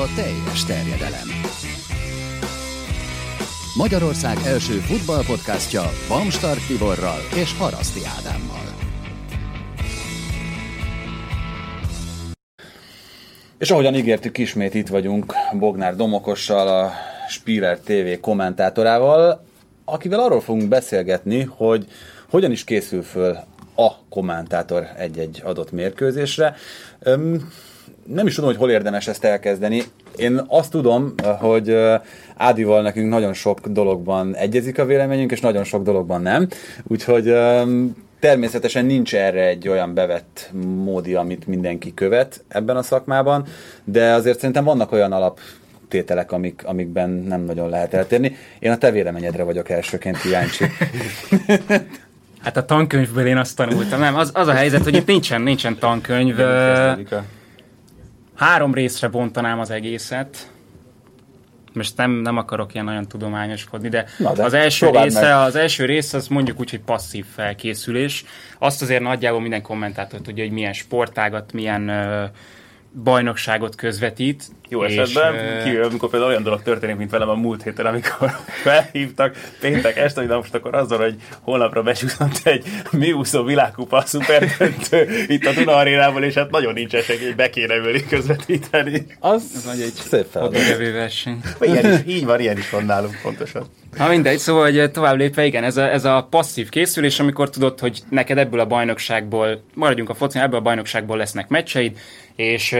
a teljes terjedelem. Magyarország első futballpodcastja Bamstart Tiborral és Haraszti Ádámmal. És ahogyan ígértük, ismét itt vagyunk Bognár Domokossal, a Spiller TV kommentátorával, akivel arról fogunk beszélgetni, hogy hogyan is készül föl a kommentátor egy-egy adott mérkőzésre. Öm, nem is tudom, hogy hol érdemes ezt elkezdeni. Én azt tudom, hogy Ádival nekünk nagyon sok dologban egyezik a véleményünk, és nagyon sok dologban nem. Úgyhogy természetesen nincs erre egy olyan bevett módi, amit mindenki követ ebben a szakmában, de azért szerintem vannak olyan alap tételek, amik, amikben nem nagyon lehet eltérni. Én a te véleményedre vagyok elsőként kíváncsi. Hát a tankönyvből én azt tanultam. Nem, az, az a helyzet, hogy itt nincsen, nincsen tankönyv. Három részre bontanám az egészet. Most nem, nem akarok ilyen nagyon tudományoskodni, de, Na de az, első része, az első rész az mondjuk úgy, hogy passzív felkészülés. Azt azért nagyjából minden kommentátor tudja, hogy milyen sportágat, milyen uh, bajnokságot közvetít. Jó és, esetben, uh, kívül, amikor például olyan dolog történik, mint velem a múlt héten, amikor felhívtak péntek este, hogy most akkor azzal, hogy holnapra besúszott egy úszó világkupa szupertentő itt a Duna arénával, és hát nagyon nincs esély, hogy be kéne ülni közvetíteni. Az, az nagy egy szép feladat. verseny. Ilyen is, így van, ilyen is van nálunk pontosan. Ha mindegy, szóval hogy tovább lépve, igen, ez a, ez a passzív készülés, amikor tudod, hogy neked ebből a bajnokságból, maradjunk a foci, ebből a bajnokságból lesznek meccseid, és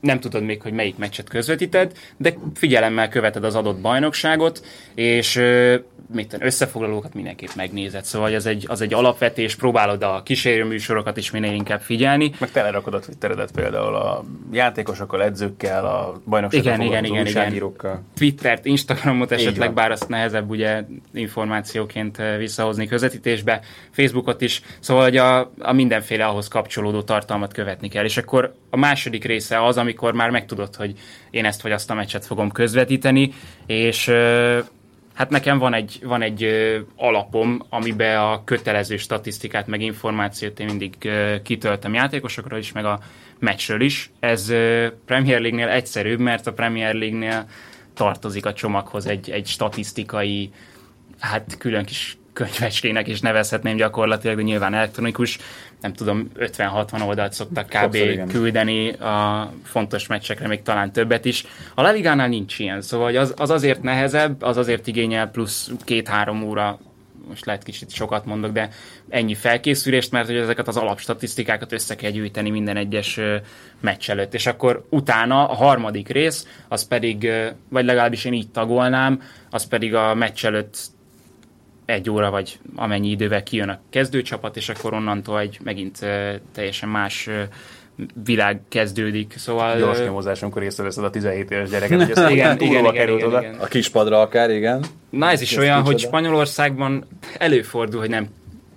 nem tudod még, hogy melyik meccset közvetíted, de figyelemmel követed az adott bajnokságot, és mit összefoglalókat mindenképp megnézed. Szóval az egy, az egy alapvetés, próbálod a kísérőműsorokat is minél inkább figyelni. Meg telerakod a Twitteredet például a játékosokkal, edzőkkel, a bajnokságokkal, igen, igen, igen, igen. Twittert, Instagramot esetleg, bár azt nehezebb ugye információként visszahozni közvetítésbe, Facebookot is, szóval hogy a, a mindenféle ahhoz kapcsolódó tartalmat követni kell. És akkor a második része az, amikor már megtudod, hogy én ezt vagy azt a meccset fogom közvetíteni, és Hát nekem van egy, van egy ö, alapom, amiben a kötelező statisztikát, meg információt én mindig ö, kitöltem játékosokról is, meg a meccsről is. Ez ö, Premier League-nél egyszerűbb, mert a Premier League-nél tartozik a csomaghoz egy, egy statisztikai, hát külön kis könyvecskének is nevezhetném gyakorlatilag, de nyilván elektronikus, nem tudom, 50-60 oldalt szoktak kb. Küldeni a fontos meccsekre, még talán többet is. A Leligánál nincs ilyen, szóval az, az azért nehezebb, az azért igényel plusz két-három óra most lehet kicsit sokat mondok, de ennyi felkészülést, mert hogy ezeket az alapstatisztikákat össze kell gyűjteni minden egyes meccs előtt. És akkor utána a harmadik rész, az pedig, vagy legalábbis én így tagolnám, az pedig a meccs előtt egy óra, vagy amennyi idővel kijön a kezdőcsapat, és akkor onnantól egy megint teljesen más világ kezdődik. Szóval... Gyors nyomozás, amikor észreveszed a 17 éves gyereket, hogy ezt igen, igen, igen, került igen, oda. Igen. A kispadra akár, igen. Na ez is ez olyan, hogy Spanyolországban előfordul, hogy nem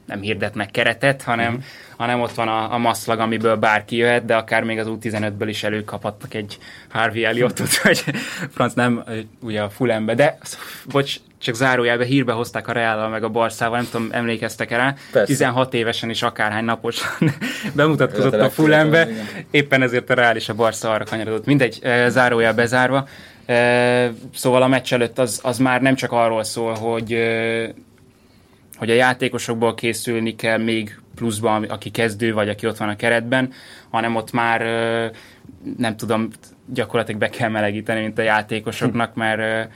nem hirdetnek keretet, hanem, uh-huh. hanem ott van a, a maszlag, amiből bárki jöhet, de akár még az U15-ből is előkaphattak egy Harvey Elliotot, vagy franc nem, ugye a Fulembe, de bocs, csak zárójelbe hírbe hozták a Real meg a Barszával, nem tudom, emlékeztek rá, Persze. 16 évesen is akárhány naposan bemutatkozott a Fulembe, éppen ezért a Real és a Barca arra kanyarodott. Mindegy, zárójel bezárva. Szóval a meccs előtt az, az már nem csak arról szól, hogy hogy a játékosokból készülni kell még pluszban, aki kezdő, vagy aki ott van a keretben, hanem ott már nem tudom, gyakorlatilag be kell melegíteni, mint a játékosoknak, mert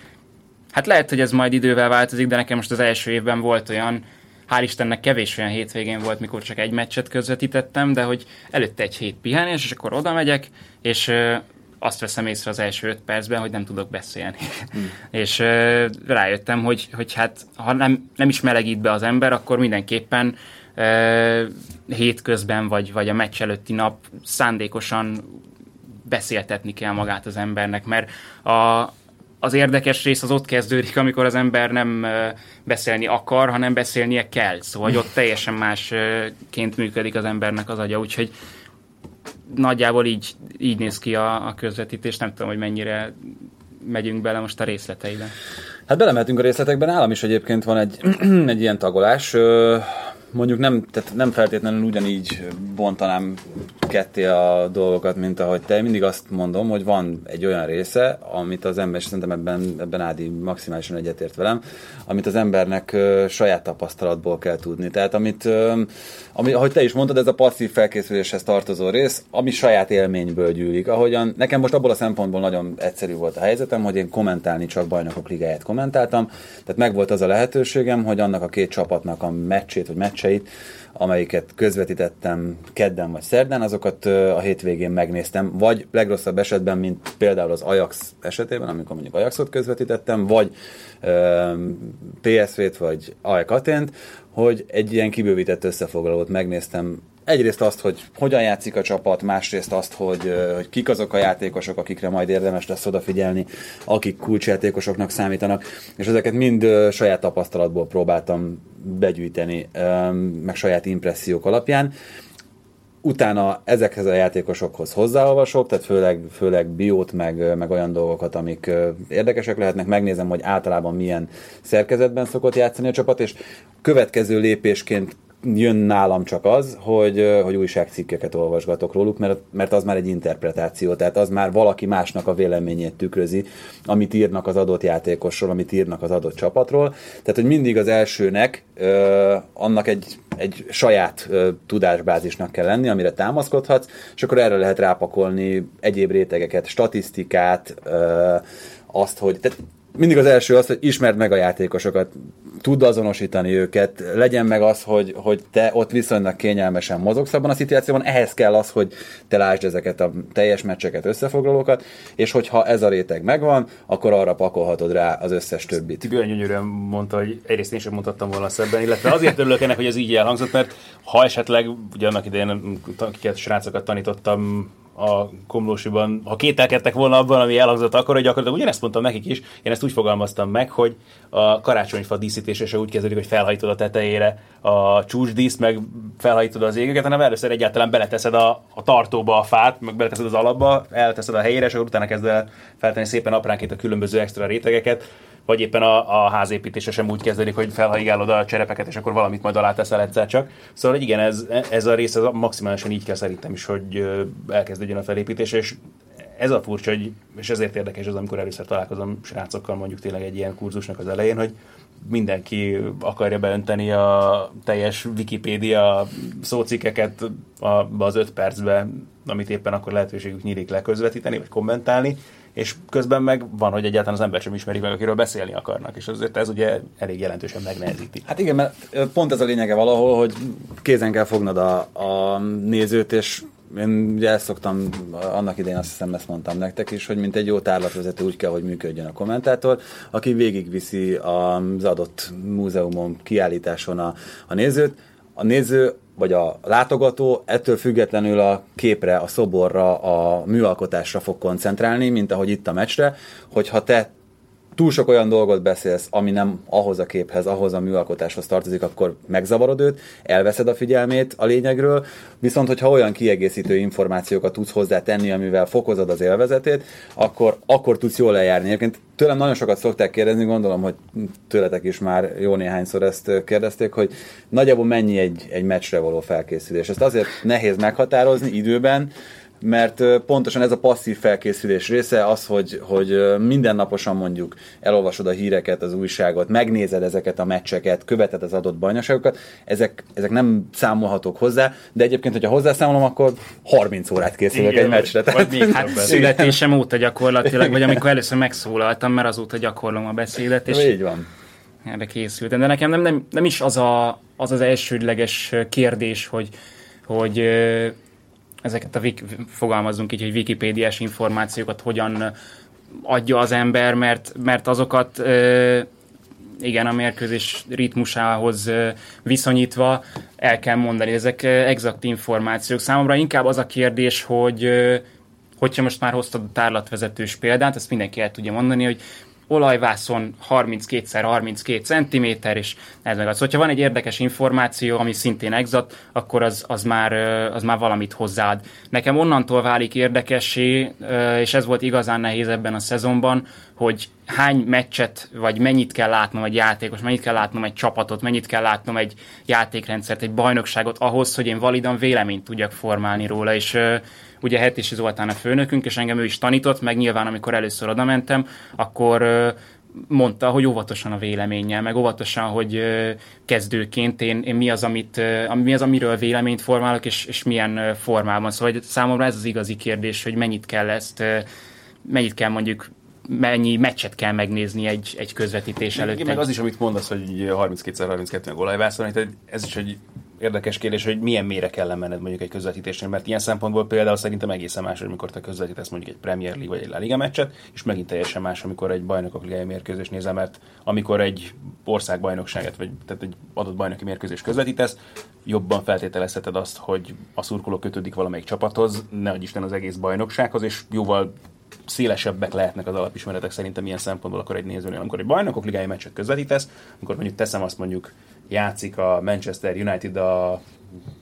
hát lehet, hogy ez majd idővel változik, de nekem most az első évben volt olyan, hál' Istennek kevés olyan hétvégén volt, mikor csak egy meccset közvetítettem, de hogy előtte egy hét pihenés, és akkor oda megyek, és azt veszem észre az első öt percben, hogy nem tudok beszélni. Hmm. és rájöttem, hogy, hogy hát ha nem, nem is melegít be az ember, akkor mindenképpen uh, hétközben, vagy, vagy a meccs előtti nap szándékosan beszéltetni kell magát az embernek, mert a, az érdekes rész az ott kezdődik, amikor az ember nem beszélni akar, hanem beszélnie kell. Szóval hogy ott teljesen másként működik az embernek az agya, úgyhogy nagyjából így, így néz ki a, a közvetítés, nem tudom, hogy mennyire megyünk bele most a részleteibe. Hát belemetünk a részletekben, nálam is egyébként van egy, egy ilyen tagolás. Mondjuk nem, tehát nem feltétlenül ugyanígy bontanám ketté a dolgokat, mint ahogy te. Mindig azt mondom, hogy van egy olyan része, amit az ember, és szerintem ebben, ebben Ádi maximálisan egyetért velem, amit az embernek uh, saját tapasztalatból kell tudni. Tehát amit, uh, ami, ahogy te is mondtad, ez a passzív felkészüléshez tartozó rész, ami saját élményből gyűlik. Ahogyan nekem most abból a szempontból nagyon egyszerű volt a helyzetem, hogy én kommentálni csak bajnokok ligáját kommentáltam, tehát megvolt az a lehetőségem, hogy annak a két csapatnak a meccsét vagy meccseit, amelyiket közvetítettem kedden vagy szerdán, azokat a hétvégén megnéztem, vagy legrosszabb esetben, mint például az Ajax esetében, amikor mondjuk Ajaxot közvetítettem, vagy PSV-t, vagy AEK Atént, hogy egy ilyen kibővített összefoglalót megnéztem egyrészt azt, hogy hogyan játszik a csapat, másrészt azt, hogy, hogy kik azok a játékosok, akikre majd érdemes lesz odafigyelni, akik kulcsjátékosoknak számítanak, és ezeket mind saját tapasztalatból próbáltam begyűjteni, meg saját impressziók alapján. Utána ezekhez a játékosokhoz hozzáolvasok, tehát főleg, főleg biót, meg, meg olyan dolgokat, amik érdekesek lehetnek, megnézem, hogy általában milyen szerkezetben szokott játszani a csapat, és következő lépésként jön nálam csak az, hogy, hogy újságcikkeket olvasgatok róluk, mert, mert az már egy interpretáció, tehát az már valaki másnak a véleményét tükrözi, amit írnak az adott játékosról, amit írnak az adott csapatról. Tehát, hogy mindig az elsőnek ö, annak egy, egy saját ö, tudásbázisnak kell lenni, amire támaszkodhatsz, és akkor erre lehet rápakolni egyéb rétegeket, statisztikát, ö, azt, hogy tehát mindig az első az, hogy ismerd meg a játékosokat, tudd azonosítani őket, legyen meg az, hogy, hogy te ott viszonylag kényelmesen mozogsz abban a szituációban, ehhez kell az, hogy te lásd ezeket a teljes meccseket, összefoglalókat, és hogyha ez a réteg megvan, akkor arra pakolhatod rá az összes többit. Tibi olyan gyönyörűen mondta, hogy egyrészt én sem mondhattam volna szebben, illetve azért örülök ennek, hogy ez így elhangzott, mert ha esetleg, ugye annak idején akiket srácokat tanítottam a Komlósiban, ha kételkedtek volna abban, ami elhangzott akkor, hogy gyakorlatilag ugyanezt mondtam nekik is, én ezt úgy fogalmaztam meg, hogy a karácsonyfa díszítése se úgy kezdődik, hogy felhajtod a tetejére a csúcsdíszt, meg felhajtod az égeket, hanem először egyáltalán beleteszed a, a tartóba a fát, meg beleteszed az alapba, elteszed a helyére, és akkor utána kezd el feltenni szépen apránként a különböző extra rétegeket vagy éppen a, a házépítése sem úgy kezdődik, hogy felhaigálod a cserepeket, és akkor valamit majd alá teszel egyszer csak. Szóval igen, ez, ez a rész ez maximálisan így kell szerintem is, hogy elkezdődjön a felépítés, és ez a furcsa, hogy, és ezért érdekes az, amikor először találkozom srácokkal mondjuk tényleg egy ilyen kurzusnak az elején, hogy mindenki akarja beönteni a teljes Wikipédia szócikkeket az öt percbe, amit éppen akkor lehetőségük nyílik leközvetíteni, vagy kommentálni, és közben meg van, hogy egyáltalán az ember sem ismeri meg, akiről beszélni akarnak, és azért ez ugye elég jelentősen megnehezíti. Hát igen, mert pont ez a lényege valahol, hogy kézen kell fognod a, a nézőt, és én ugye ezt szoktam, annak idején azt hiszem ezt mondtam nektek is, hogy mint egy jó tárlatvezető úgy kell, hogy működjön a kommentátor, aki végigviszi az adott múzeumon, kiállításon a, a nézőt. A néző vagy a látogató ettől függetlenül a képre, a szoborra, a műalkotásra fog koncentrálni, mint ahogy itt a meccsre, hogyha te túl sok olyan dolgot beszélsz, ami nem ahhoz a képhez, ahhoz a műalkotáshoz tartozik, akkor megzavarod őt, elveszed a figyelmét a lényegről, viszont hogyha olyan kiegészítő információkat tudsz hozzá tenni, amivel fokozod az élvezetét, akkor, akkor tudsz jól lejárni. Egyébként tőlem nagyon sokat szokták kérdezni, gondolom, hogy tőletek is már jó néhányszor ezt kérdezték, hogy nagyjából mennyi egy, egy meccsre való felkészülés. Ezt azért nehéz meghatározni időben, mert pontosan ez a passzív felkészülés része az, hogy, hogy mindennaposan mondjuk elolvasod a híreket, az újságot, megnézed ezeket a meccseket, követed az adott bajnokságokat, ezek, ezek nem számolhatók hozzá, de egyébként, hogyha hozzászámolom, akkor 30 órát készülök Igen, egy meccsre. Tehát, még hát születésem óta gyakorlatilag, vagy amikor először megszólaltam, mert azóta gyakorlom a beszédet. És így van. Erre készültem. De nekem nem, nem, nem is az, a, az az elsődleges kérdés, hogy, hogy ezeket a, fogalmazunk így, hogy wikipédiás információkat hogyan adja az ember, mert, mert azokat igen, a mérkőzés ritmusához viszonyítva el kell mondani, ezek exakt információk. Számomra inkább az a kérdés, hogy hogyha most már hoztad a tárlatvezetős példát, ezt mindenki el tudja mondani, hogy olajvászon 32x32 cm, és ez meg az. Hogyha van egy érdekes információ, ami szintén exakt, akkor az, az, már, az már valamit hozzáad. Nekem onnantól válik érdekessé, és ez volt igazán nehéz ebben a szezonban, hogy hány meccset, vagy mennyit kell látnom egy játékos, mennyit kell látnom egy csapatot, mennyit kell látnom egy játékrendszert, egy bajnokságot ahhoz, hogy én validan véleményt tudjak formálni róla, és ugye Hetési Zoltán a főnökünk, és engem ő is tanított, meg nyilván amikor először oda mentem, akkor mondta, hogy óvatosan a véleménnyel, meg óvatosan, hogy kezdőként én, én mi, az, amit, mi az, amiről véleményt formálok, és, és milyen formában. Szóval hogy számomra ez az igazi kérdés, hogy mennyit kell ezt, mennyit kell mondjuk mennyi meccset kell megnézni egy, egy közvetítés előtt. Igen, meg az is, amit mondasz, hogy 32x32 a olajvászon, ez is egy érdekes kérdés, hogy milyen mélyre kell menned mondjuk egy közvetítésnél, mert ilyen szempontból például szerintem egészen más, amikor te közvetítesz mondjuk egy Premier League vagy egy La Liga meccset, és megint teljesen más, amikor egy bajnokok ligai mérkőzés nézel, mert amikor egy országbajnokságot, vagy tehát egy adott bajnoki mérkőzés közvetítesz, jobban feltételezheted azt, hogy a szurkoló kötődik valamelyik csapathoz, ne Isten az egész bajnoksághoz, és jóval szélesebbek lehetnek az alapismeretek szerintem ilyen szempontból akkor egy nézőnél. Amikor egy bajnokok ligája meccset közvetítesz, amikor mondjuk teszem azt mondjuk játszik a Manchester United a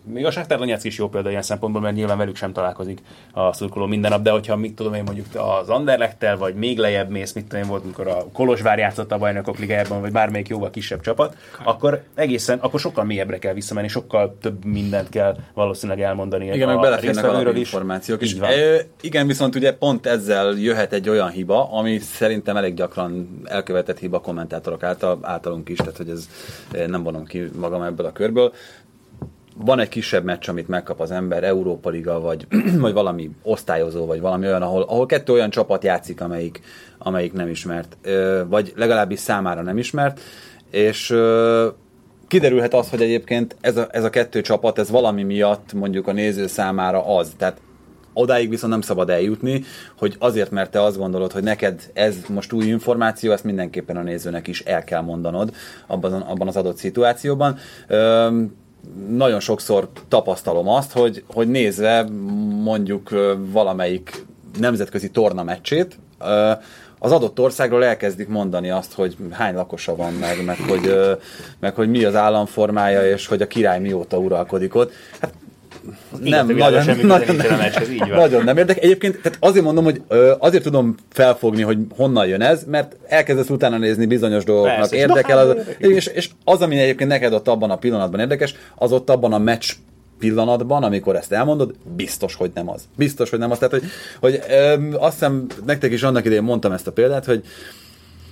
még a Shakhtar Donetsk is jó példa ilyen szempontból, mert nyilván velük sem találkozik a szurkoló minden nap, de hogyha mit tudom én mondjuk az Anderlechttel, vagy még lejjebb mész, mit tudom én volt, amikor a Kolozsvár játszott a bajnokok ligájában, vagy bármelyik jóval kisebb csapat, akkor egészen, akkor sokkal mélyebbre kell visszamenni, sokkal több mindent kell valószínűleg elmondani. Igen, meg beleférnek a információk is. E, igen, viszont ugye pont ezzel jöhet egy olyan hiba, ami szerintem elég gyakran elkövetett hiba kommentátorok által, általunk is, tehát hogy ez nem vonom ki magam ebből a körből van egy kisebb meccs, amit megkap az ember, Európa Liga, vagy, vagy valami osztályozó, vagy valami olyan, ahol, ahol kettő olyan csapat játszik, amelyik, amelyik nem ismert, vagy legalábbis számára nem ismert, és kiderülhet az, hogy egyébként ez a, ez a kettő csapat, ez valami miatt mondjuk a néző számára az. Tehát odáig viszont nem szabad eljutni, hogy azért, mert te azt gondolod, hogy neked ez most új információ, ezt mindenképpen a nézőnek is el kell mondanod abban, abban az adott szituációban nagyon sokszor tapasztalom azt, hogy, hogy nézve mondjuk valamelyik nemzetközi torna meccsét, az adott országról elkezdik mondani azt, hogy hány lakosa van meg, meg hogy, meg hogy mi az államformája, és hogy a király mióta uralkodik ott. Hát nem, nagyon, nagyon, nagyon, nem, meccs, így van. nagyon nem érdek. Egyébként tehát azért mondom, hogy azért tudom felfogni, hogy honnan jön ez, mert elkezdesz utána nézni bizonyos dolgoknak, Persze, érdekel. Az, és, és az, ami egyébként neked ott abban a pillanatban érdekes, az ott abban a meccs pillanatban, amikor ezt elmondod, biztos, hogy nem az. Biztos, hogy nem az. Tehát, hogy, hogy ö, azt hiszem, nektek is annak idején mondtam ezt a példát, hogy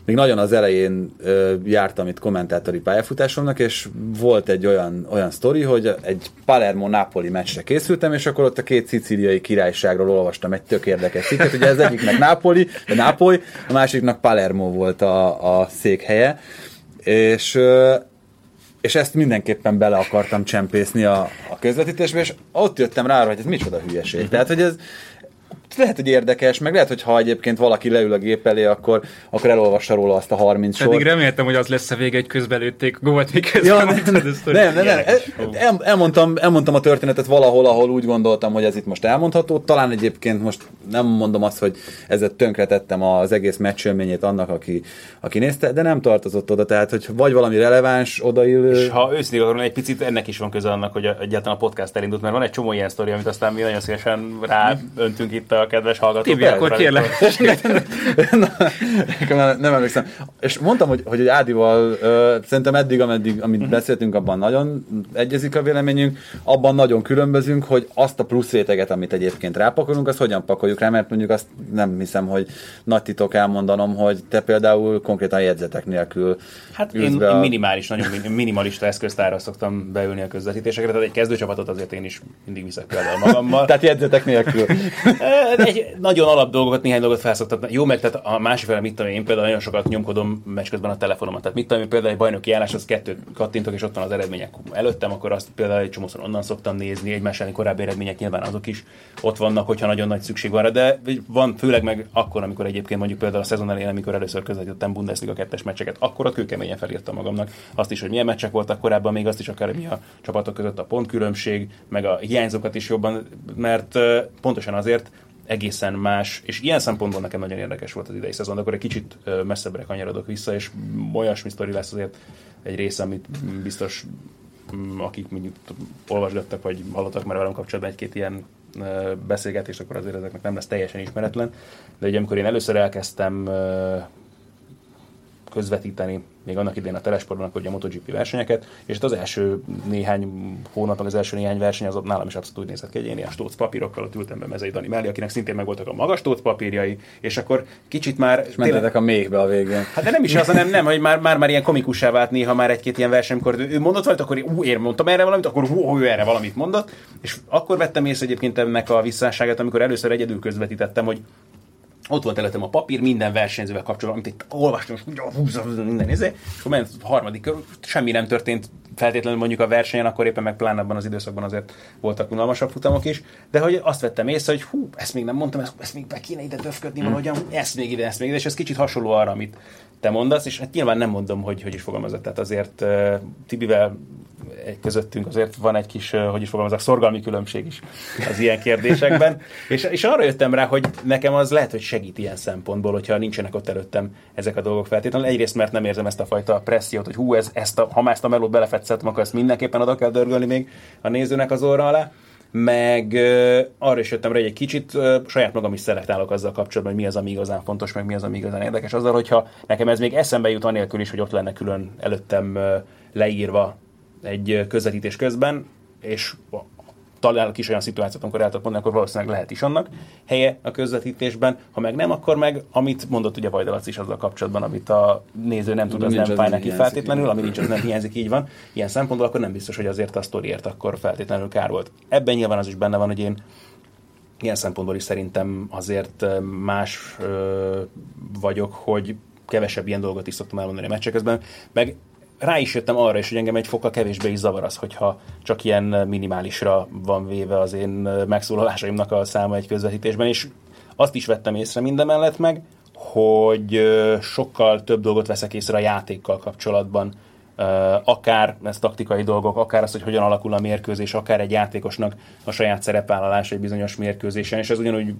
még nagyon az elején ö, jártam itt kommentátori pályafutásomnak, és volt egy olyan, olyan sztori, hogy egy Palermo-Napoli meccsre készültem, és akkor ott a két szicíliai királyságról olvastam egy tök érdekes cikket, ugye ez egyiknek Napoli, a Nápoly, a másiknak Palermo volt a, a székhelye, és ö, és ezt mindenképpen bele akartam csempészni a, a közvetítésbe, és ott jöttem rá, hogy ez micsoda hülyeség. Tehát, hogy ez, lehet, hogy érdekes, meg lehet, hogy ha egyébként valaki leül a gép elé, akkor, akkor elolvassa róla azt a 30 sort. Pedig reméltem, hogy az lesz a vége, hogy közbelőtték gólt, miközben ja, nem, nem, nem, nem. El, elmondtam, elmondtam a történetet valahol, ahol úgy gondoltam, hogy ez itt most elmondható. Talán egyébként most nem mondom azt, hogy ezzel tönkretettem az egész meccsölményét annak, aki, aki nézte, de nem tartozott oda, tehát hogy vagy valami releváns odaillő. És ha őszintén arról egy picit ennek is van köze annak, hogy egyáltalán a podcast elindult, mert van egy csomó ilyen sztori, amit aztán mi nagyon szívesen ráöntünk itt a kedves hallgatók. Tibi, akkor kérlek. nem emlékszem. És mondtam, hogy, hogy Ádival szerintem eddig, ameddig, amit uh-huh. beszéltünk, abban nagyon egyezik a véleményünk, abban nagyon különbözünk, hogy azt a plusz réteget, amit egyébként rápakolunk, azt hogyan pakoljuk rá, mert mondjuk azt nem hiszem, hogy nagy titok elmondanom, hogy te például konkrétan jegyzetek nélkül Hát én, a... én minimális, nagyon minimalista eszköztárra szoktam beülni a közvetítésekre, tehát egy kezdőcsapatot azért én is mindig viszek például magammal. tehát jegyzetek nélkül. egy nagyon alap dolgokat, néhány dolgot felszoktam. Jó, mert tehát a másik fele, mit tudom én, például nagyon sokat nyomkodom meccs közben a telefonomat. Tehát mit tudom én, például egy bajnoki állás, az kettőt kattintok, és ott van az eredmények előttem, akkor azt például egy csomószor onnan szoktam nézni, egymás elleni korábbi eredmények nyilván azok is ott vannak, hogyha nagyon nagy szükség van rá, de van főleg meg akkor, amikor egyébként mondjuk például a szezon elején, amikor először közvetítettem Bundesliga kettes meccseket, akkor a kőkeményen felírtam magamnak azt is, hogy milyen meccsek voltak korábban, még azt is akár mi a csapatok között a pontkülönbség, meg a hiányzókat is jobban, mert pontosan azért, egészen más, és ilyen szempontból nekem nagyon érdekes volt az idei szezon, de akkor egy kicsit messzebbre kanyarodok vissza, és olyasmi sztori lesz azért egy része, amit biztos akik mondjuk olvasgattak, vagy hallottak már velem kapcsolatban egy-két ilyen beszélgetést, akkor azért ezeknek nem lesz teljesen ismeretlen. De ugye amikor én először elkezdtem közvetíteni még annak idén a Telesportban, akkor ugye a MotoGP versenyeket, és itt az első néhány hónapban, az első néhány verseny az ott nálam is abszolút úgy nézett ki, hogy én ilyen stóc papírokkal ott ültem be Mezei Dani mellé, akinek szintén meg voltak a magas stóc papírjai, és akkor kicsit már... És mentetek a méhbe a végén. Hát de nem is az, nem, nem, hogy már, már, már ilyen komikussá vált néha már egy-két ilyen verseny, amikor ő mondott valamit, akkor ú, én mondtam erre valamit, akkor hú, ő erre valamit mondott, és akkor vettem észre egyébként ennek a visszásságát, amikor először egyedül közvetítettem, hogy ott volt előttem a papír minden versenyzővel kapcsolatban, amit itt olvastam, és húzza minden izé, és akkor ment a harmadik kör, semmi nem történt feltétlenül mondjuk a versenyen, akkor éppen meg pláne abban az időszakban azért voltak unalmasabb futamok is, de hogy azt vettem észre, hogy hú, ezt még nem mondtam, ezt, ezt még be kéne ide döfködni hmm. valahogyan, ezt még ide, ezt még ide, és ez kicsit hasonló arra, amit te mondasz, és hát nyilván nem mondom, hogy hogy is fogalmazott. Tehát azért uh, Tibivel közöttünk azért van egy kis, hogy is fogalmazok, szorgalmi különbség is az ilyen kérdésekben. és, és arra jöttem rá, hogy nekem az lehet, hogy segít ilyen szempontból, hogyha nincsenek ott előttem ezek a dolgok feltétlenül. Egyrészt, mert nem érzem ezt a fajta pressziót, hogy hú, ez, ezt a, ha már ezt a melót belefetszettem, akkor ezt mindenképpen oda kell dörgölni még a nézőnek az óra alá meg uh, arra is jöttem rá, hogy egy kicsit uh, saját magam is szelektálok azzal kapcsolatban, hogy mi az, ami igazán fontos, meg mi az, ami igazán érdekes. Azzal, hogyha nekem ez még eszembe jut anélkül is, hogy ott lenne külön előttem uh, leírva egy közvetítés közben, és találok is olyan szituációt, amikor el tudok mondani, akkor valószínűleg lehet is annak helye a közvetítésben. Ha meg nem, akkor meg, amit mondott ugye Vajdalac is azzal kapcsolatban, amit a néző nem tud, az nem fáj neki feltétlenül, ami nincs, az nem hiányzik, így van. Ilyen szempontból akkor nem biztos, hogy azért a sztoriért akkor feltétlenül kár volt. Ebben nyilván az is benne van, hogy én ilyen szempontból is szerintem azért más ö, vagyok, hogy kevesebb ilyen dolgot is szoktam elmondani a meccsek közben, meg rá is jöttem arra is, hogy engem egy fokkal kevésbé is zavar az, hogyha csak ilyen minimálisra van véve az én megszólalásaimnak a száma egy közvetítésben, és azt is vettem észre mindemellett meg, hogy sokkal több dolgot veszek észre a játékkal kapcsolatban, akár ez taktikai dolgok, akár az, hogy hogyan alakul a mérkőzés, akár egy játékosnak a saját szerepvállalás egy bizonyos mérkőzésen, és ez ugyanúgy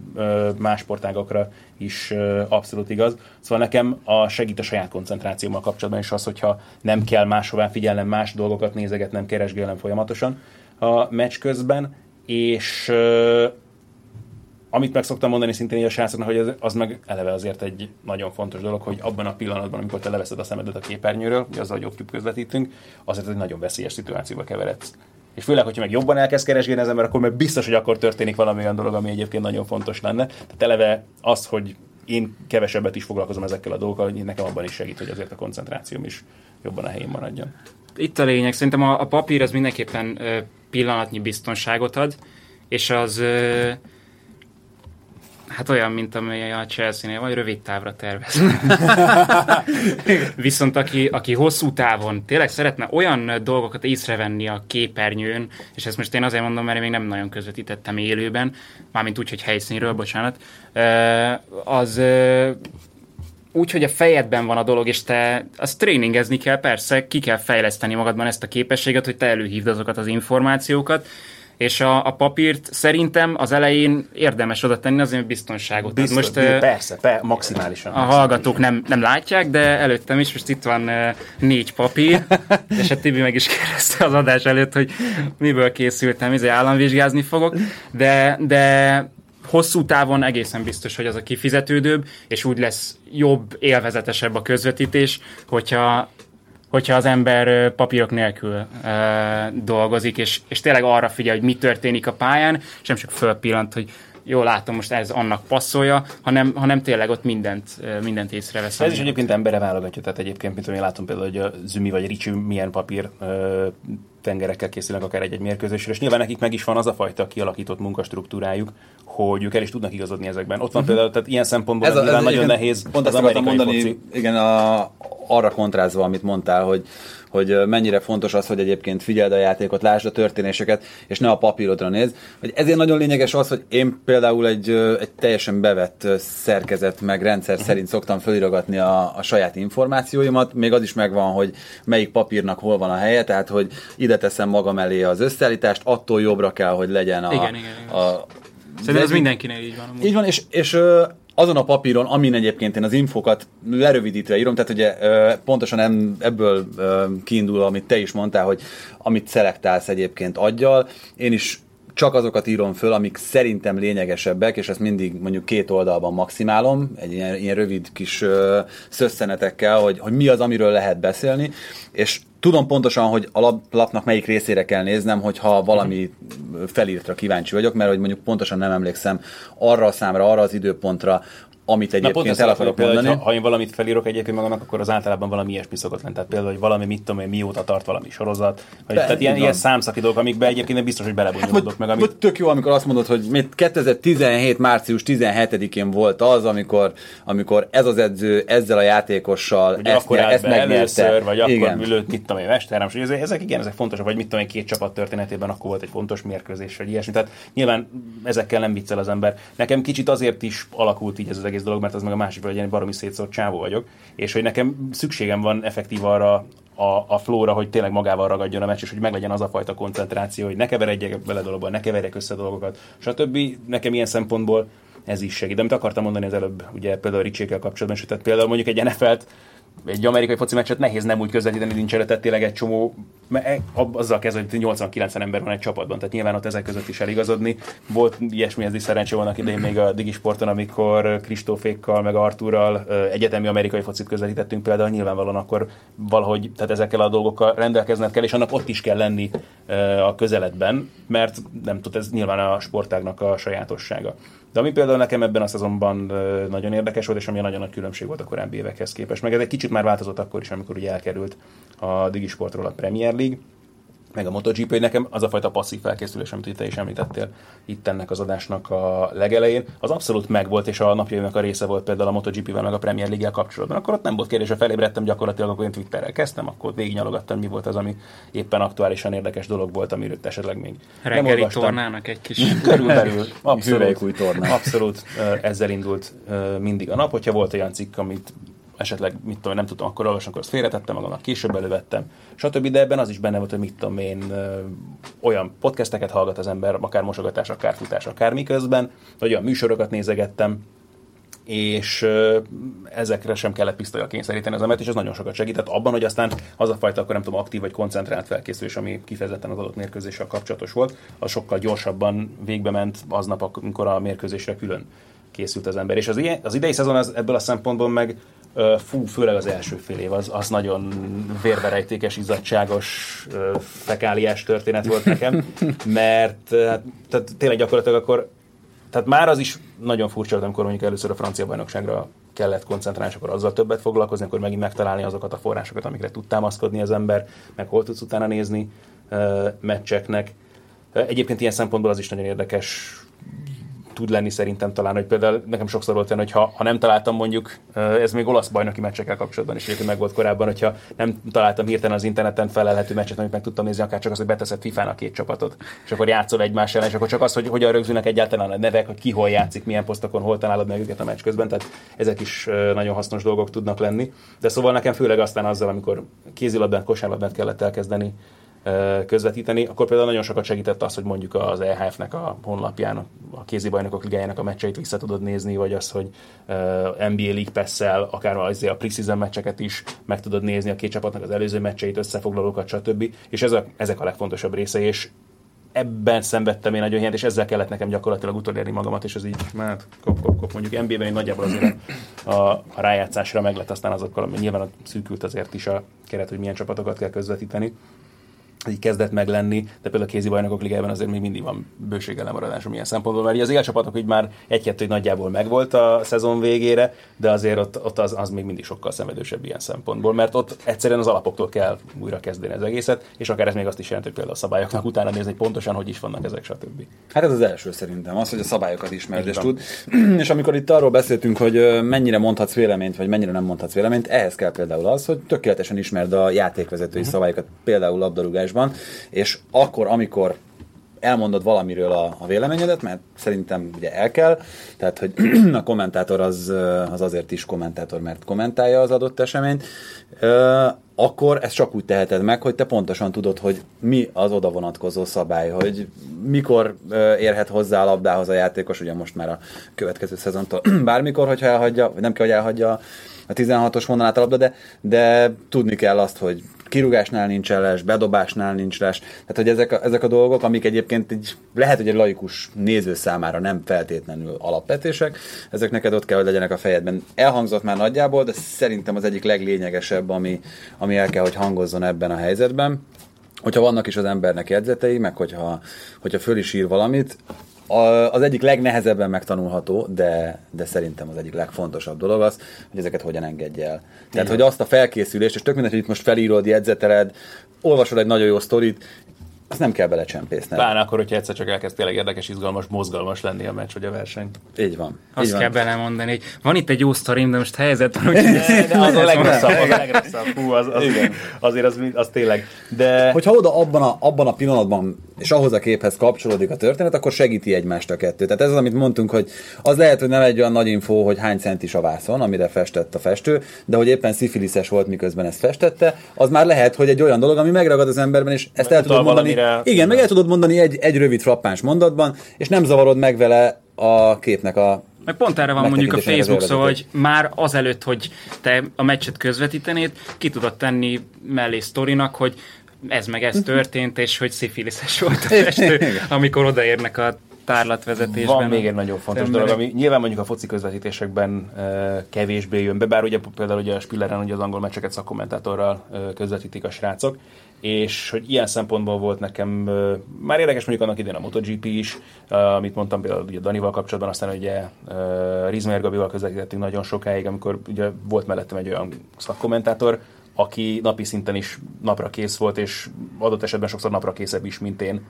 más sportágokra is abszolút igaz. Szóval nekem a segít a saját koncentrációmmal kapcsolatban is az, hogyha nem kell máshová figyelnem, más dolgokat nézegetnem, keresgélnem folyamatosan a meccs közben, és amit meg szoktam mondani szintén a srácoknak, hogy az, az meg eleve azért egy nagyon fontos dolog, hogy abban a pillanatban, amikor te leveszed a szemedet a képernyőről, hogy azzal jobb közvetítünk, azért egy nagyon veszélyes szituációba keveredsz. És főleg, hogyha meg jobban elkezd keresgélni az ember, akkor meg biztos, hogy akkor történik valami olyan dolog, ami egyébként nagyon fontos lenne. Tehát eleve az, hogy én kevesebbet is foglalkozom ezekkel a dolgokkal, hogy nekem abban is segít, hogy azért a koncentrációm is jobban a helyén maradjon. Itt a lényeg, szerintem a, a papír az mindenképpen pillanatnyi biztonságot ad, és az Hát olyan, mint amely a Chelsea-nél, vagy rövid távra tervez. Viszont aki, aki hosszú távon tényleg szeretne olyan dolgokat észrevenni a képernyőn, és ezt most én azért mondom, mert én még nem nagyon közvetítettem élőben, mármint úgy, hogy helyszínről, bocsánat, az úgy, hogy a fejedben van a dolog, és te azt tréningezni kell, persze, ki kell fejleszteni magadban ezt a képességet, hogy te előhívd azokat az információkat, és a, a papírt szerintem az elején érdemes oda tenni azért biztonságot. Biztos, most, persze, persze, maximálisan. A maximálisan. hallgatók nem, nem látják, de előttem is most itt van négy papír, és a Tibi meg is kérdezte az adás előtt, hogy miből készültem, ezért államvizsgázni fogok, de, de hosszú távon egészen biztos, hogy az a kifizetődőbb, és úgy lesz jobb, élvezetesebb a közvetítés, hogyha hogyha az ember papírok nélkül uh, dolgozik, és, és tényleg arra figyel, hogy mi történik a pályán, és nem csak fölpillant, hogy jó, látom, most ez annak passzolja, hanem, hanem tényleg ott mindent, mindent észrevesz. Ez is egyébként embere válogatja, tehát egyébként, mint én látom például, hogy a Zümi vagy Ricsi milyen papír tengerekkel készülnek akár egy-egy mérkőzésre, és nyilván nekik meg is van az a fajta kialakított munkastruktúrájuk, hogy ők el is tudnak igazodni ezekben. Ott van uh-huh. például, tehát ilyen szempontból ez a, ez nagyon nehéz. Pont azt akartam mondani, foci. igen, a, arra kontrázva, amit mondtál, hogy hogy mennyire fontos az, hogy egyébként figyeld a játékot, lásd a történéseket, és ne a papírodra néz. Hogy ezért nagyon lényeges az, hogy én például egy, egy teljesen bevett szerkezet, meg rendszer uh-huh. szerint szoktam felirogatni a, a saját információimat, még az is megvan, hogy melyik papírnak hol van a helye, tehát hogy ide teszem magam elé az összeállítást, attól jobbra kell, hogy legyen a, igen, igen, igen. a Szerintem ez mindenkinél így van. Amúgy. Így van, és, és azon a papíron, amin egyébként én az infokat lerövidítve írom, tehát ugye pontosan ebből kiindul, amit te is mondtál, hogy amit szelektálsz egyébként aggyal, én is csak azokat írom föl, amik szerintem lényegesebbek, és ezt mindig mondjuk két oldalban maximálom, egy ilyen, ilyen rövid kis ö, szösszenetekkel, hogy, hogy mi az, amiről lehet beszélni, és tudom pontosan, hogy a lapnak melyik részére kell néznem, hogyha valami felírtra kíváncsi vagyok, mert hogy mondjuk pontosan nem emlékszem arra a számra, arra az időpontra, amit egyébként el akarok például, mondani. Ha, ha én valamit felírok egyébként magamnak, akkor az általában valami ilyesmi szokott lenni. Tehát például, hogy valami, mit tudom én, mióta tart valami sorozat, vagy, Be, tehát ilyen, ilyen számszaki dolgok, amikbe egyébként nem biztos, hogy belebonyolódok hát, meg. Amit... Tök jó, amikor azt mondod, hogy 2017. március 17-én volt az, amikor, amikor ez az edző ezzel a játékossal hogy ezt, akkor ezt megnyerte. Először, vagy igen. akkor ülőtt, mit tudom én, Westerham, és ezek igen, ezek fontosak, vagy mit tudom én, két csapat történetében akkor volt egy fontos mérkőzés, vagy ilyesmi. Tehát nyilván ezekkel nem viccel az ember. Nekem kicsit azért is alakult így ez az egész dolog, mert az meg a másik hogy egy baromi szétszórt csávó vagyok, és hogy nekem szükségem van effektív arra a, a flóra, hogy tényleg magával ragadjon a meccs, és hogy meglegyen az a fajta koncentráció, hogy ne keveredjek vele dologban, ne keverjek össze dolgokat, stb. Nekem ilyen szempontból ez is segít. De amit akartam mondani az előbb, ugye például Ricsékkel kapcsolatban, és tehát például mondjuk egy NFL-t egy amerikai foci meccset nehéz nem úgy közvetíteni, nincs előtte tényleg egy csomó, e- azzal kezdve, hogy 89 ember van egy csapatban, tehát nyilván ott ezek között is eligazodni. Volt ilyesmi, ez is szerencsé vannak idején még a Digisporton, amikor Kristófékkal, meg Artúrral egyetemi amerikai focit közvetítettünk például, nyilvánvalóan akkor valahogy, tehát ezekkel a dolgokkal rendelkezned kell, és annak ott is kell lenni a közeledben, mert nem tud, ez nyilván a sportágnak a sajátossága. De ami például nekem ebben a szezonban nagyon érdekes volt, és ami nagyon nagy különbség volt a korábbi évekhez képest, meg ez egy kicsit már változott akkor is, amikor ugye elkerült a Digisportról a Premier League, meg a MotoGP, nekem az a fajta passzív felkészülés, amit te is említettél itt ennek az adásnak a legelején, az abszolút megvolt, és a napjaimnak a része volt például a MotoGP-vel, meg a Premier League-el kapcsolatban. Akkor ott nem volt kérdés, ha felébredtem gyakorlatilag, akkor én Twitterrel kezdtem, akkor végignyalogattam, mi volt az, ami éppen aktuálisan érdekes dolog volt, amiről esetleg még Reggeli nem tornának egy kis... Körülbelül, abszolút, új torna. abszolút ezzel indult mindig a nap, hogyha volt olyan cikk, amit esetleg, mit tudom, nem tudtam akkor olvasni, akkor azt félretettem magamnak, később elővettem, stb. De ebben az is benne volt, hogy mit tudom én, olyan podcasteket hallgat az ember, akár mosogatás, akár futás, akár miközben, vagy olyan műsorokat nézegettem, és ezekre sem kellett pisztolyal kényszeríteni az embert, és ez nagyon sokat segített abban, hogy aztán az a fajta, akkor nem tudom, aktív vagy koncentrált felkészülés, ami kifejezetten az adott mérkőzéssel kapcsolatos volt, az sokkal gyorsabban végbe ment aznap, amikor a mérkőzésre külön készült az ember. És az, ilyen, az idei szezon az, ebből a szempontból meg fú, főleg az első fél év, az, az nagyon vérverejtékes, izzadságos, fekáliás történet volt nekem, mert hát, tehát tényleg gyakorlatilag akkor, tehát már az is nagyon furcsa volt, amikor mondjuk először a francia bajnokságra kellett koncentrálni, és akkor azzal többet foglalkozni, akkor megint megtalálni azokat a forrásokat, amikre tud támaszkodni az ember, meg hol tudsz utána nézni meccseknek. Egyébként ilyen szempontból az is nagyon érdekes tud lenni szerintem talán, hogy például nekem sokszor volt olyan, hogy ha, ha nem találtam mondjuk, ez még olasz bajnoki meccsekkel kapcsolatban is egyébként meg volt korábban, hogyha nem találtam hirtelen az interneten felelhető meccset, amit meg tudtam nézni, akár csak az, hogy beteszed FIFA-nak két csapatot, és akkor játszol egymás ellen, és akkor csak az, hogy hogyan rögzülnek egyáltalán a nevek, hogy ki hol játszik, milyen posztokon, hol találod meg őket a meccs közben, tehát ezek is nagyon hasznos dolgok tudnak lenni. De szóval nekem főleg aztán azzal, amikor kézilabdát, kosárlabdát kellett elkezdeni, közvetíteni, akkor például nagyon sokat segített az, hogy mondjuk az EHF-nek a honlapján a kézibajnokok ligájának a meccseit vissza tudod nézni, vagy az, hogy NBA League pass akár az a preseason meccseket is meg tudod nézni, a két csapatnak az előző meccseit, összefoglalókat, stb. És ez a, ezek a legfontosabb része, és ebben szenvedtem én nagyon hiányt, és ezzel kellett nekem gyakorlatilag utolérni magamat, és ez így, hát kop, kop, kop. mondjuk NBA-ben én nagyjából azért a, a, rájátszásra meg lett aztán azokkal, ami nyilván szűkült azért is a keret, hogy milyen csapatokat kell közvetíteni így kezdett meg lenni, de például a kézi bajnokok ligájában azért még mindig van bőséggel lemaradásom ilyen szempontból, mert az élcsapatok így már egy-kettő nagyjából megvolt a szezon végére, de azért ott, ott az, az még mindig sokkal szenvedősebb ilyen szempontból, mert ott egyszerűen az alapoktól kell újra kezdeni az egészet, és akár ez még azt is jelenti, hogy például a szabályoknak utána nézni, hogy pontosan hogy is vannak ezek, stb. Hát ez az első szerintem, az, hogy a szabályokat ismerd és tud. és amikor itt arról beszéltünk, hogy mennyire mondhatsz véleményt, vagy mennyire nem mondhatsz véleményt, ehhez kell például az, hogy tökéletesen ismerd a játékvezetői uh-huh. szabályokat, például labdarúgás adásban, és akkor, amikor elmondod valamiről a, a véleményedet, mert szerintem ugye el kell, tehát hogy a kommentátor az, az azért is kommentátor, mert kommentálja az adott eseményt, akkor ezt csak úgy teheted meg, hogy te pontosan tudod, hogy mi az oda vonatkozó szabály, hogy mikor érhet hozzá a labdához a játékos, ugye most már a következő szezontól. Bármikor, hogyha elhagyja, vagy nem kell, hogy elhagyja a 16-os vonalát a labda, de, de tudni kell azt, hogy kirúgásnál nincs les, bedobásnál nincs les. Tehát, hogy ezek a, ezek a dolgok, amik egyébként így, lehet, hogy egy laikus néző számára nem feltétlenül alapvetések, ezek neked ott kell, hogy legyenek a fejedben. Elhangzott már nagyjából, de szerintem az egyik leglényegesebb, ami, ami el kell, hogy hangozzon ebben a helyzetben hogyha vannak is az embernek jegyzetei, meg hogyha, hogyha föl is ír valamit, az egyik legnehezebben megtanulható, de, de szerintem az egyik legfontosabb dolog az, hogy ezeket hogyan engedje el. Tehát, Igen. hogy azt a felkészülést, és tök mindegy, hogy itt most felírod, jegyzeteled, olvasod egy nagyon jó sztorit, azt nem kell belecsempészni. Pláne akkor, hogyha egyszer csak elkezd tényleg érdekes, izgalmas, mozgalmas lenni a meccs vagy a verseny. Így van. Azt így kell van. belemondani, hogy van itt egy jó sztorim, de most helyzet van, hogy de az a legrosszabb, az a legrosszabb. Hú, az, az, Igen. azért az, az tényleg. De... Hogyha oda abban a, abban a pillanatban és ahhoz a képhez kapcsolódik a történet, akkor segíti egymást a kettő. Tehát ez az, amit mondtunk, hogy az lehet, hogy nem egy olyan nagy info, hogy hány centis a vászon, amire festett a festő, de hogy éppen szifiliszes volt, miközben ezt festette, az már lehet, hogy egy olyan dolog, ami megragad az emberben, és ezt el tudod mondani. Valamire... Igen, meg el tudod mondani egy, egy rövid frappáns mondatban, és nem zavarod meg vele a képnek a meg pont erre van mondjuk a Facebook szó, hogy már azelőtt, hogy te a meccset közvetítenéd, ki tudod tenni mellé sztorinak, hogy ez meg ez történt, és hogy szifiliszes volt a festő, amikor odaérnek a tárlatvezetésben. Van még egy nagyon fontos emberek. dolog, ami nyilván mondjuk a foci közvetítésekben uh, kevésbé jön be, bár ugye például ugye a Spilleren ugye az angol meccseket szakkommentátorral uh, közvetítik a srácok, és hogy ilyen szempontból volt nekem már érdekes mondjuk annak idén a MotoGP is, amit mondtam például ugye Danival kapcsolatban, aztán ugye uh, Rizmer Gabival közvetítettünk nagyon sokáig, amikor ugye volt mellettem egy olyan szakkommentátor, aki napi szinten is napra kész volt, és adott esetben sokszor napra készebb is, mint én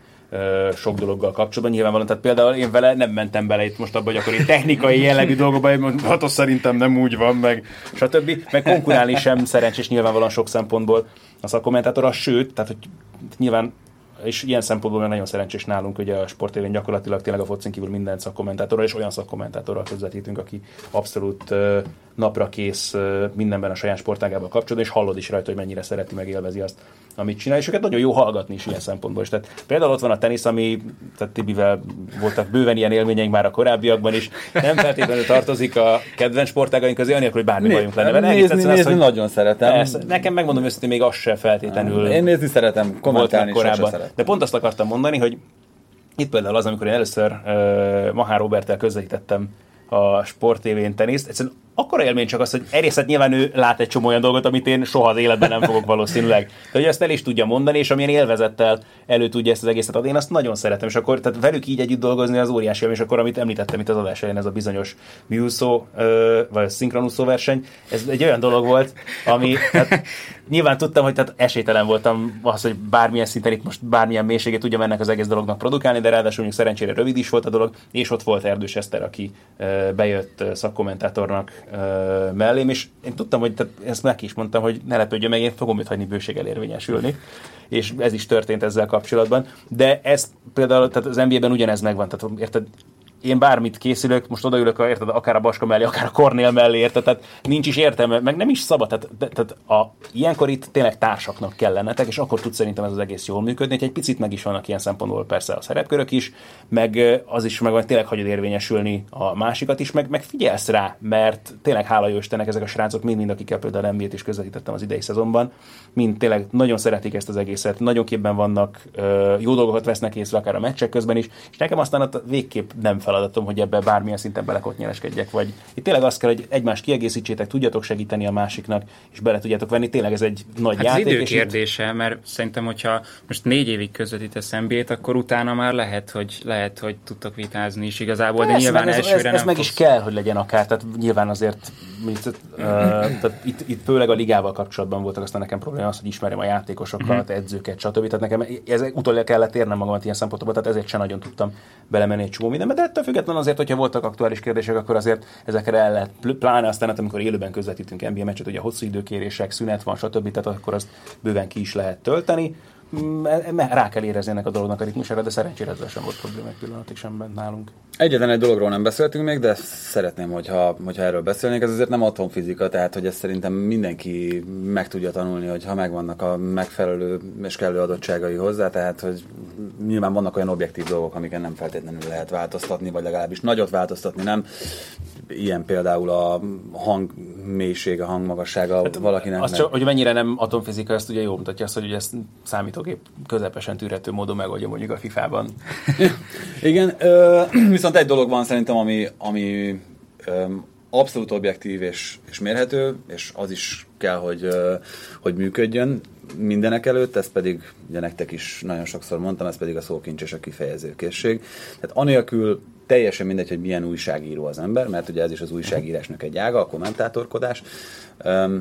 sok dologgal kapcsolatban. Nyilvánvalóan, tehát például én vele nem mentem bele itt most abban, hogy akkor én technikai jellegű dolgokba, hogy hát az szerintem nem úgy van, meg stb. Meg konkurálni sem szerencsés nyilvánvalóan sok szempontból a szakkommentátor, sőt, tehát hogy nyilván és ilyen szempontból nagyon szerencsés nálunk, hogy a sportévén gyakorlatilag tényleg a focin kívül minden szakkommentátorral és olyan szakkommentátorral közvetítünk, aki abszolút napra kész mindenben a saját sportágával kapcsolatban, és hallod is rajta, hogy mennyire szereti, meg élvezi azt, amit csinál, és őket nagyon jó hallgatni is ilyen szempontból is. Tehát például ott van a tenisz, ami tehát Tibivel voltak bőven ilyen élményeink már a korábbiakban is, nem feltétlenül tartozik a kedvenc sportágaink közé, anélkül, hogy bármi bajunk lenne vele. Nézni, nézni, nézni hogy nagyon szeretem. Persze, nekem megmondom őszintén, még az se feltétlenül. Én nézni szeretem, kommentálni korábban. Szeretem. De pont azt akartam mondani, hogy itt például az, amikor én először uh, Mahár Robertel közvetítettem a sportévén teniszt, egyszerűen akkora élmény csak az, hogy egyrészt nyilván ő lát egy csomó olyan dolgot, amit én soha az életben nem fogok valószínűleg. De hogy azt el is tudja mondani, és amilyen élvezettel elő tudja ezt az egészet adni, én azt nagyon szeretem, és akkor tehát velük így együtt dolgozni az óriási és akkor amit említettem itt az adás elején, ez a bizonyos Muso, vagy szinkronuszó verseny, ez egy olyan dolog volt, ami hát, nyilván tudtam, hogy tehát esélytelen voltam az, hogy bármilyen szinten itt most bármilyen mélységét tudja ennek az egész dolognak produkálni, de ráadásul mondjuk szerencsére rövid is volt a dolog, és ott volt Erdős Eszter, aki bejött szakkommentátornak mellém, és én tudtam, hogy tehát ezt neki is mondtam, hogy ne lepődjön meg, én fogom őt hagyni bőséggel érvényesülni, és ez is történt ezzel kapcsolatban, de ez például, tehát az NBA-ben ugyanez megvan, tehát érted, én bármit készülök, most odaülök, érted, akár a Baska mellé, akár a Kornél mellé, érted, tehát nincs is értelme, meg nem is szabad, tehát, tehát a, ilyenkor itt tényleg társaknak kellenetek, és akkor tud szerintem ez az egész jól működni, hogy egy picit meg is vannak ilyen szempontból persze a szerepkörök is, meg az is meg van, tényleg hagyod érvényesülni a másikat is, meg, meg figyelsz rá, mert tényleg hála jó Istennek ezek a srácok, mind-mind, akikkel például nba is közvetítettem az idei szezonban, mind tényleg nagyon szeretik ezt az egészet, nagyon képben vannak, jó dolgokat vesznek észre akár a meccsek közben is, és nekem aztán ott végképp nem feladatom, hogy ebbe bármilyen szinten belekotnyeleskedjek, vagy itt tényleg az kell, hogy egymást kiegészítsétek, tudjatok segíteni a másiknak, és bele tudjátok venni. Tényleg ez egy nagy hát játék. Ez idő kérdése, itt... mert szerintem, hogyha most négy évig közvetítesz nba akkor utána már lehet, hogy lehet, hogy tudtok vitázni is igazából, Persze, de nyilván ez, elsőre ez, ez, ez meg is kell, hogy legyen akár, tehát nyilván azért mit, uh, tehát itt, itt, főleg a ligával kapcsolatban voltak aztán nekem probléma az, hogy ismerem a játékosokat, uh-huh. edzőket, stb. Tehát nekem ez utoljára kellett érnem magamat ilyen szempontból, tehát ezért sem nagyon tudtam belemenni egy csomó mindenbe, de ettől függetlenül azért, hogyha voltak aktuális kérdések, akkor azért ezekre el lehet, pláne aztán, hát, amikor élőben közvetítünk NBA meccset, ugye hosszú időkérések, szünet van, stb. Tehát akkor azt bőven ki is lehet tölteni. Mm, rá kell érezni ennek a dolognak a ritmusára, de szerencsére ezzel sem volt probléma egy pillanatig sem bent nálunk. Egyetlen egy dologról nem beszéltünk még, de szeretném, hogyha, hogyha erről beszélnék. Ez azért nem atomfizika, tehát hogy ezt szerintem mindenki meg tudja tanulni, hogy ha megvannak a megfelelő és kellő adottságai hozzá, tehát hogy nyilván vannak olyan objektív dolgok, amiken nem feltétlenül lehet változtatni, vagy legalábbis nagyot változtatni nem. Ilyen például a hang mélység, a hangmagassága hát, valakinek. Az csak, hogy mennyire nem atomfizika, ezt ugye jól mutatja azt, hogy ezt számítógép közepesen tűrhető módon megoldja mondjuk a FIFA-ban. Igen, ö, viszont egy dolog van szerintem, ami, ami ö, abszolút objektív és, és mérhető, és az is kell, hogy, ö, hogy működjön mindenek előtt, ez pedig, ugye nektek is nagyon sokszor mondtam, ez pedig a szókincs és a kifejezőkészség. Tehát anélkül teljesen mindegy, hogy milyen újságíró az ember, mert ugye ez is az újságírásnak egy ága, a kommentátorkodás.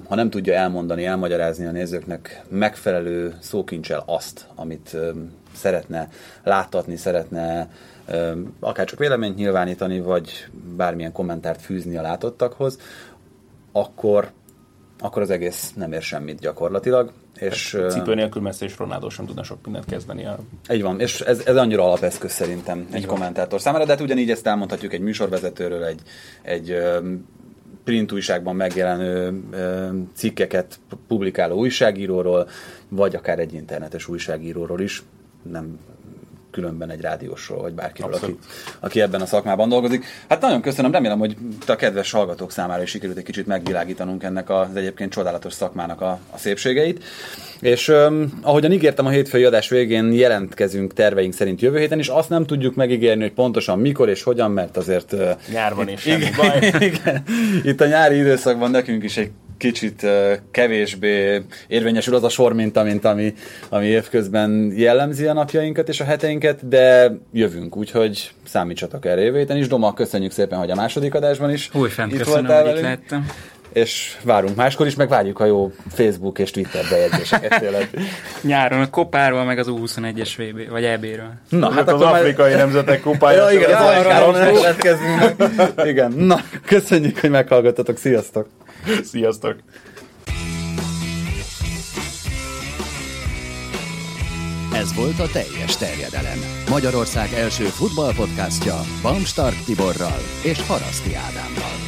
Ha nem tudja elmondani, elmagyarázni a nézőknek megfelelő szókincsel azt, amit szeretne láttatni, szeretne akár csak véleményt nyilvánítani, vagy bármilyen kommentárt fűzni a látottakhoz, akkor, akkor az egész nem ér semmit gyakorlatilag. És, Cipő nélkül Messi és Ronaldo sem tudna sok mindent kezdeni. A... Így van, és ez, ez annyira alapeszköz szerintem egy van. kommentátor számára, de hát ugyanígy ezt elmondhatjuk egy műsorvezetőről, egy, egy print újságban megjelenő cikkeket publikáló újságíróról, vagy akár egy internetes újságíróról is. Nem különben egy rádiósról, vagy bárkiről, aki, aki ebben a szakmában dolgozik. Hát nagyon köszönöm, remélem, hogy a kedves hallgatók számára is sikerült egy kicsit megvilágítanunk ennek az egyébként csodálatos szakmának a, a szépségeit. És um, ahogyan ígértem a hétfői adás végén, jelentkezünk terveink szerint jövő héten, és azt nem tudjuk megígérni, hogy pontosan mikor és hogyan, mert azért... Nyárban is semmi baj. Igen, itt a nyári időszakban nekünk is egy kicsit kevésbé érvényesül az a sor mint ami, ami évközben jellemzi a napjainkat és a heteinket, de jövünk, úgyhogy számítsatok erre jövő héten is. Doma, köszönjük szépen, hogy a második adásban is Újfent itt köszönöm, voltál velünk. Lehettem. És várunk máskor is, meg várjuk a jó Facebook és Twitter bejegyzéseket tényleg. Nyáron a kopáról, meg az U21-es VB, vagy EB-ről. Na, hát az afrikai nemzetek kupája. Ja, igen, az arra Igen, na, köszönjük, hogy meghallgattatok, sziasztok! Sziasztok! Ez volt a teljes terjedelem. Magyarország első futballpodcastja Bamstark Tiborral és Haraszti Ádámmal.